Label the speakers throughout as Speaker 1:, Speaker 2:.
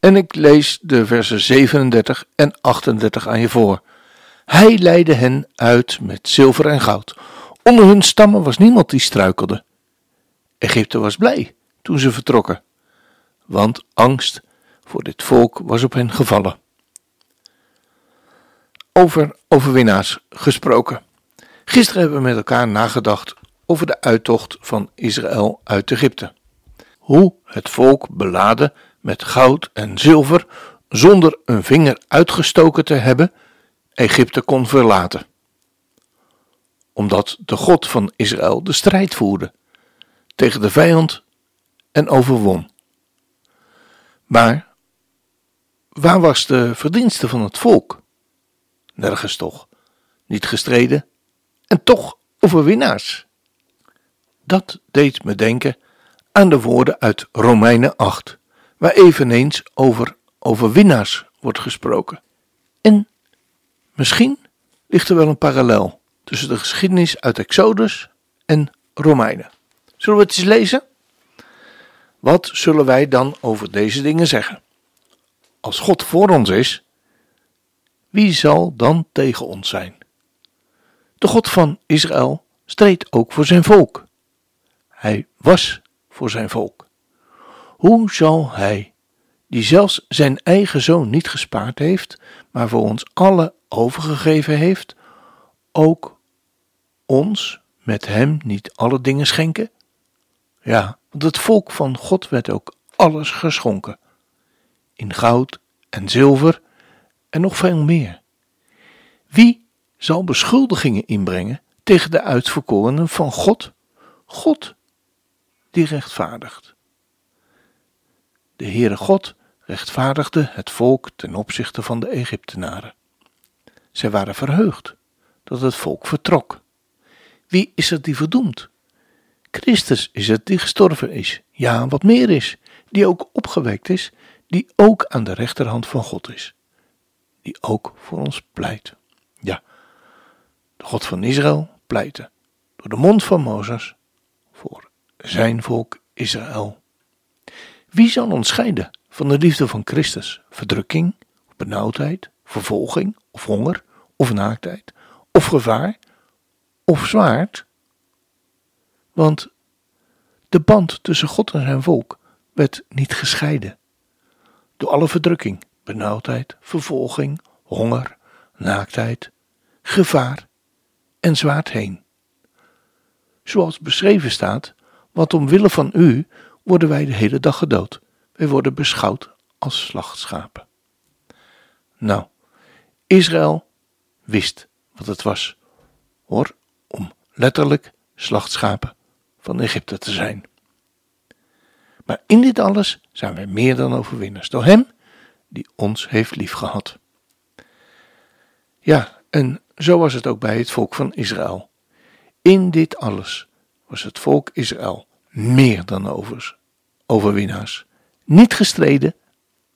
Speaker 1: en ik lees de versen 37 en 38 aan je voor. Hij leidde hen uit met zilver en goud. Onder hun stammen was niemand die struikelde. Egypte was blij toen ze vertrokken, want angst voor dit volk was op hen gevallen. Over overwinnaars gesproken. Gisteren hebben we met elkaar nagedacht over de uittocht van Israël uit Egypte. Hoe het volk beladen met goud en zilver, zonder een vinger uitgestoken te hebben, Egypte kon verlaten. Omdat de God van Israël de strijd voerde tegen de vijand en overwon. Maar waar was de verdienste van het volk? Nergens toch. Niet gestreden en toch overwinnaars. Dat deed me denken aan de woorden uit Romeinen 8, waar eveneens over overwinnaars wordt gesproken. En misschien ligt er wel een parallel tussen de geschiedenis uit Exodus en Romeinen. Zullen we het eens lezen? Wat zullen wij dan over deze dingen zeggen? Als God voor ons is, wie zal dan tegen ons zijn? De God van Israël streed ook voor zijn volk. Hij was voor zijn volk. Hoe zal hij, die zelfs zijn eigen zoon niet gespaard heeft, maar voor ons alle overgegeven heeft, ook ons met hem niet alle dingen schenken? Ja, want het volk van God werd ook alles geschonken, in goud en zilver en nog veel meer. Wie zal beschuldigingen inbrengen tegen de uitverkorenen van God? God die rechtvaardigt. De Heere God rechtvaardigde het volk ten opzichte van de Egyptenaren. Zij waren verheugd dat het volk vertrok. Wie is het die verdoemd? Christus is het die gestorven is, ja, wat meer is, die ook opgewekt is, die ook aan de rechterhand van God is, die ook voor ons pleit. Ja, de God van Israël pleitte door de mond van Mozes voor zijn volk Israël. Wie zal ons scheiden van de liefde van Christus? Verdrukking, benauwdheid, vervolging, of honger, of naaktheid, of gevaar, of zwaard? Want de band tussen God en zijn volk werd niet gescheiden. Door alle verdrukking, benauwdheid, vervolging, honger, naaktheid, gevaar en zwaard heen. Zoals beschreven staat, want omwille van u worden wij de hele dag gedood. Wij worden beschouwd als slachtschapen. Nou, Israël wist wat het was, hoor, om letterlijk slachtschapen van Egypte te zijn. Maar in dit alles zijn wij meer dan overwinnaars door Hem die ons heeft liefgehad. Ja, en zo was het ook bij het volk van Israël. In dit alles was het volk Israël meer dan overs, overwinnaars. Niet gestreden,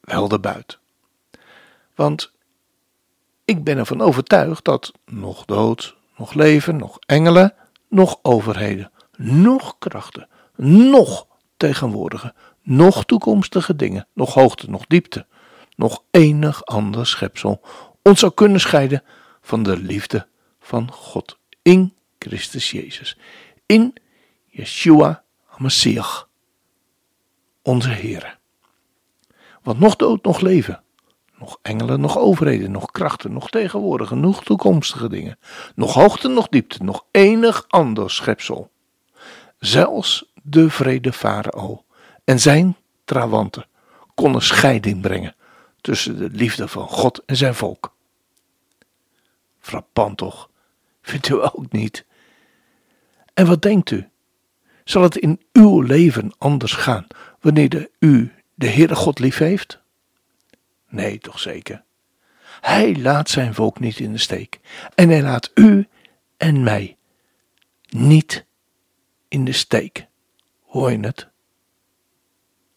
Speaker 1: wel de buit. Want ik ben ervan overtuigd dat nog dood, nog leven, nog engelen, nog overheden, nog krachten, nog tegenwoordige, nog toekomstige dingen, nog hoogte, nog diepte, nog enig ander schepsel ons zou kunnen scheiden van de liefde van God in Christus Jezus, in Yeshua Messias, onze Heer. Want nog dood, nog leven, nog engelen, nog overheden, nog krachten, nog tegenwoordige, nog toekomstige dingen, nog hoogte, nog diepte, nog enig ander schepsel. Zelfs de vrede farao en zijn trawanten konden scheiding brengen tussen de liefde van God en zijn volk. Frappant toch, vindt u ook niet? En wat denkt u? Zal het in uw leven anders gaan wanneer u de Heere God lief heeft? Nee, toch zeker. Hij laat zijn volk niet in de steek. En hij laat u en mij niet in de steek. Hoor je het?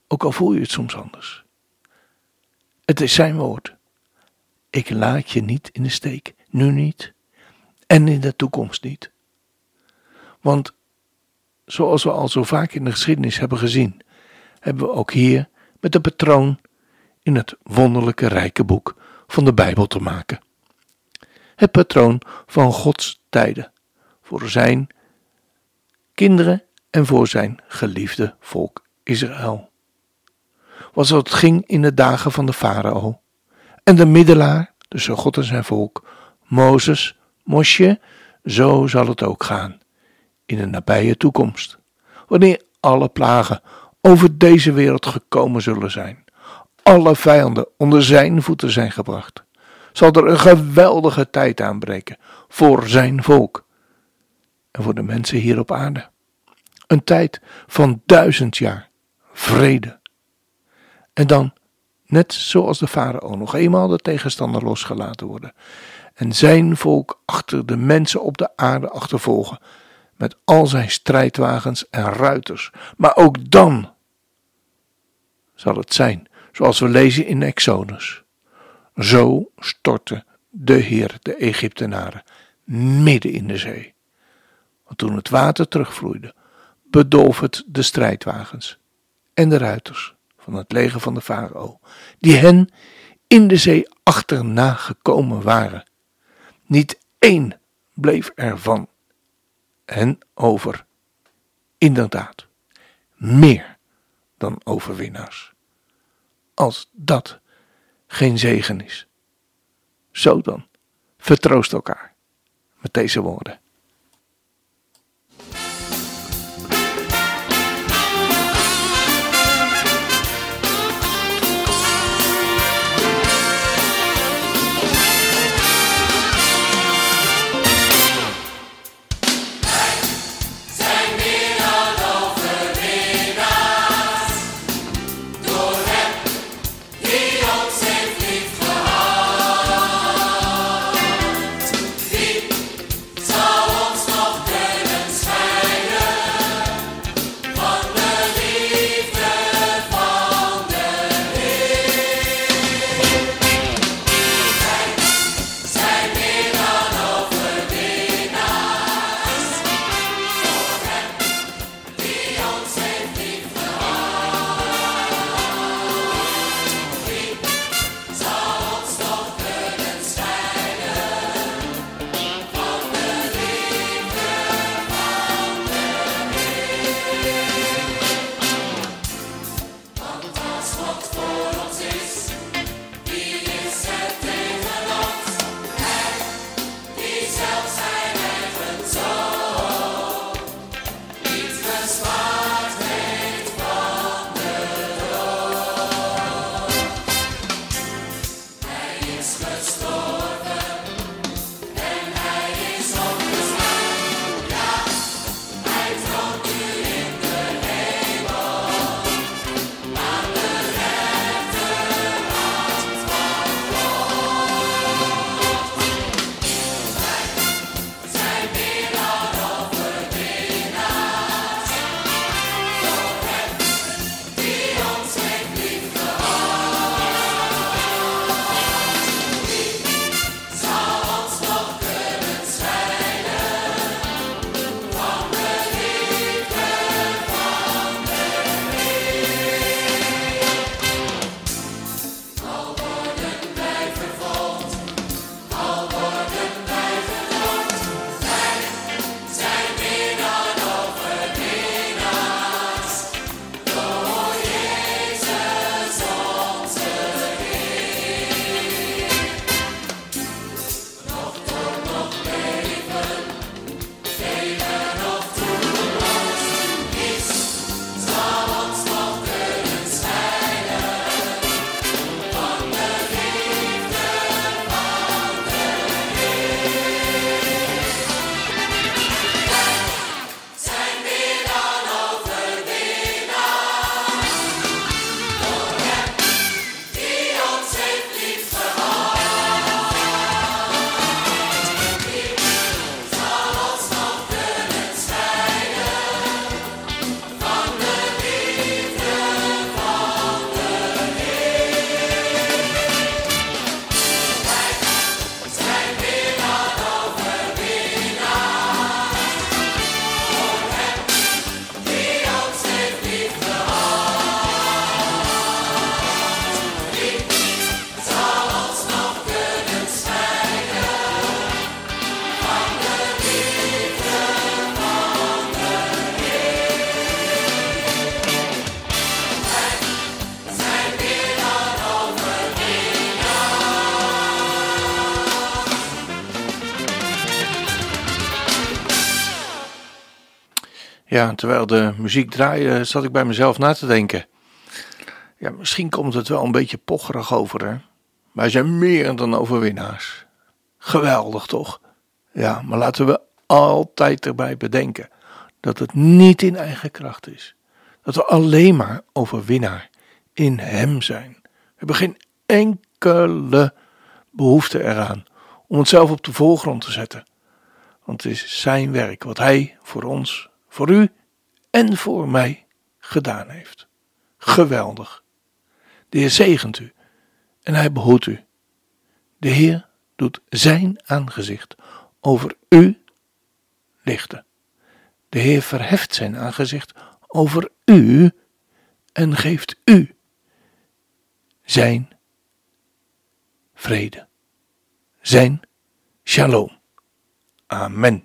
Speaker 1: Ook al voel je het soms anders. Het is zijn woord. Ik laat je niet in de steek. Nu niet. En in de toekomst niet. Want zoals we al zo vaak in de geschiedenis hebben gezien, hebben we ook hier met de patroon in het wonderlijke rijke boek van de Bijbel te maken. Het patroon van Gods tijden voor zijn kinderen en voor zijn geliefde volk Israël. Was het ging in de dagen van de farao en de middelaar tussen God en zijn volk, Mozes, Mosje, zo zal het ook gaan in de nabije toekomst, wanneer alle plagen over deze wereld gekomen zullen zijn, alle vijanden onder zijn voeten zijn gebracht, zal er een geweldige tijd aanbreken voor zijn volk en voor de mensen hier op aarde. Een tijd van duizend jaar vrede. En dan, net zoals de farao, nog eenmaal de tegenstander losgelaten worden en zijn volk achter de mensen op de aarde achtervolgen met al zijn strijdwagens en ruiters. Maar ook dan zal het zijn zoals we lezen in Exodus. Zo stortte de Heer de Egyptenaren midden in de zee. Want toen het water terugvloeide, bedolf het de strijdwagens en de ruiters van het leger van de farao, die hen in de zee achterna gekomen waren. Niet één bleef ervan hen over. Inderdaad, meer dan overwinnaars. Als dat geen zegen is. Zo dan, vertroost elkaar met deze woorden. Ja, terwijl de muziek draaide, zat ik bij mezelf na te denken. Ja, misschien komt het wel een beetje pocherig over, hè? Wij zijn meer dan overwinnaars. Geweldig, toch? Ja, maar laten we altijd erbij bedenken dat het niet in eigen kracht is. Dat we alleen maar overwinnaar in Hem zijn. We hebben geen enkele behoefte eraan om het zelf op de voorgrond te zetten. Want het is Zijn werk wat Hij voor ons, voor u en voor mij gedaan heeft. Geweldig. De Heer zegent u en Hij behoedt u. De Heer doet Zijn aangezicht over u lichten. De Heer verheft Zijn aangezicht over u en geeft u Zijn vrede, Zijn shalom. Amen.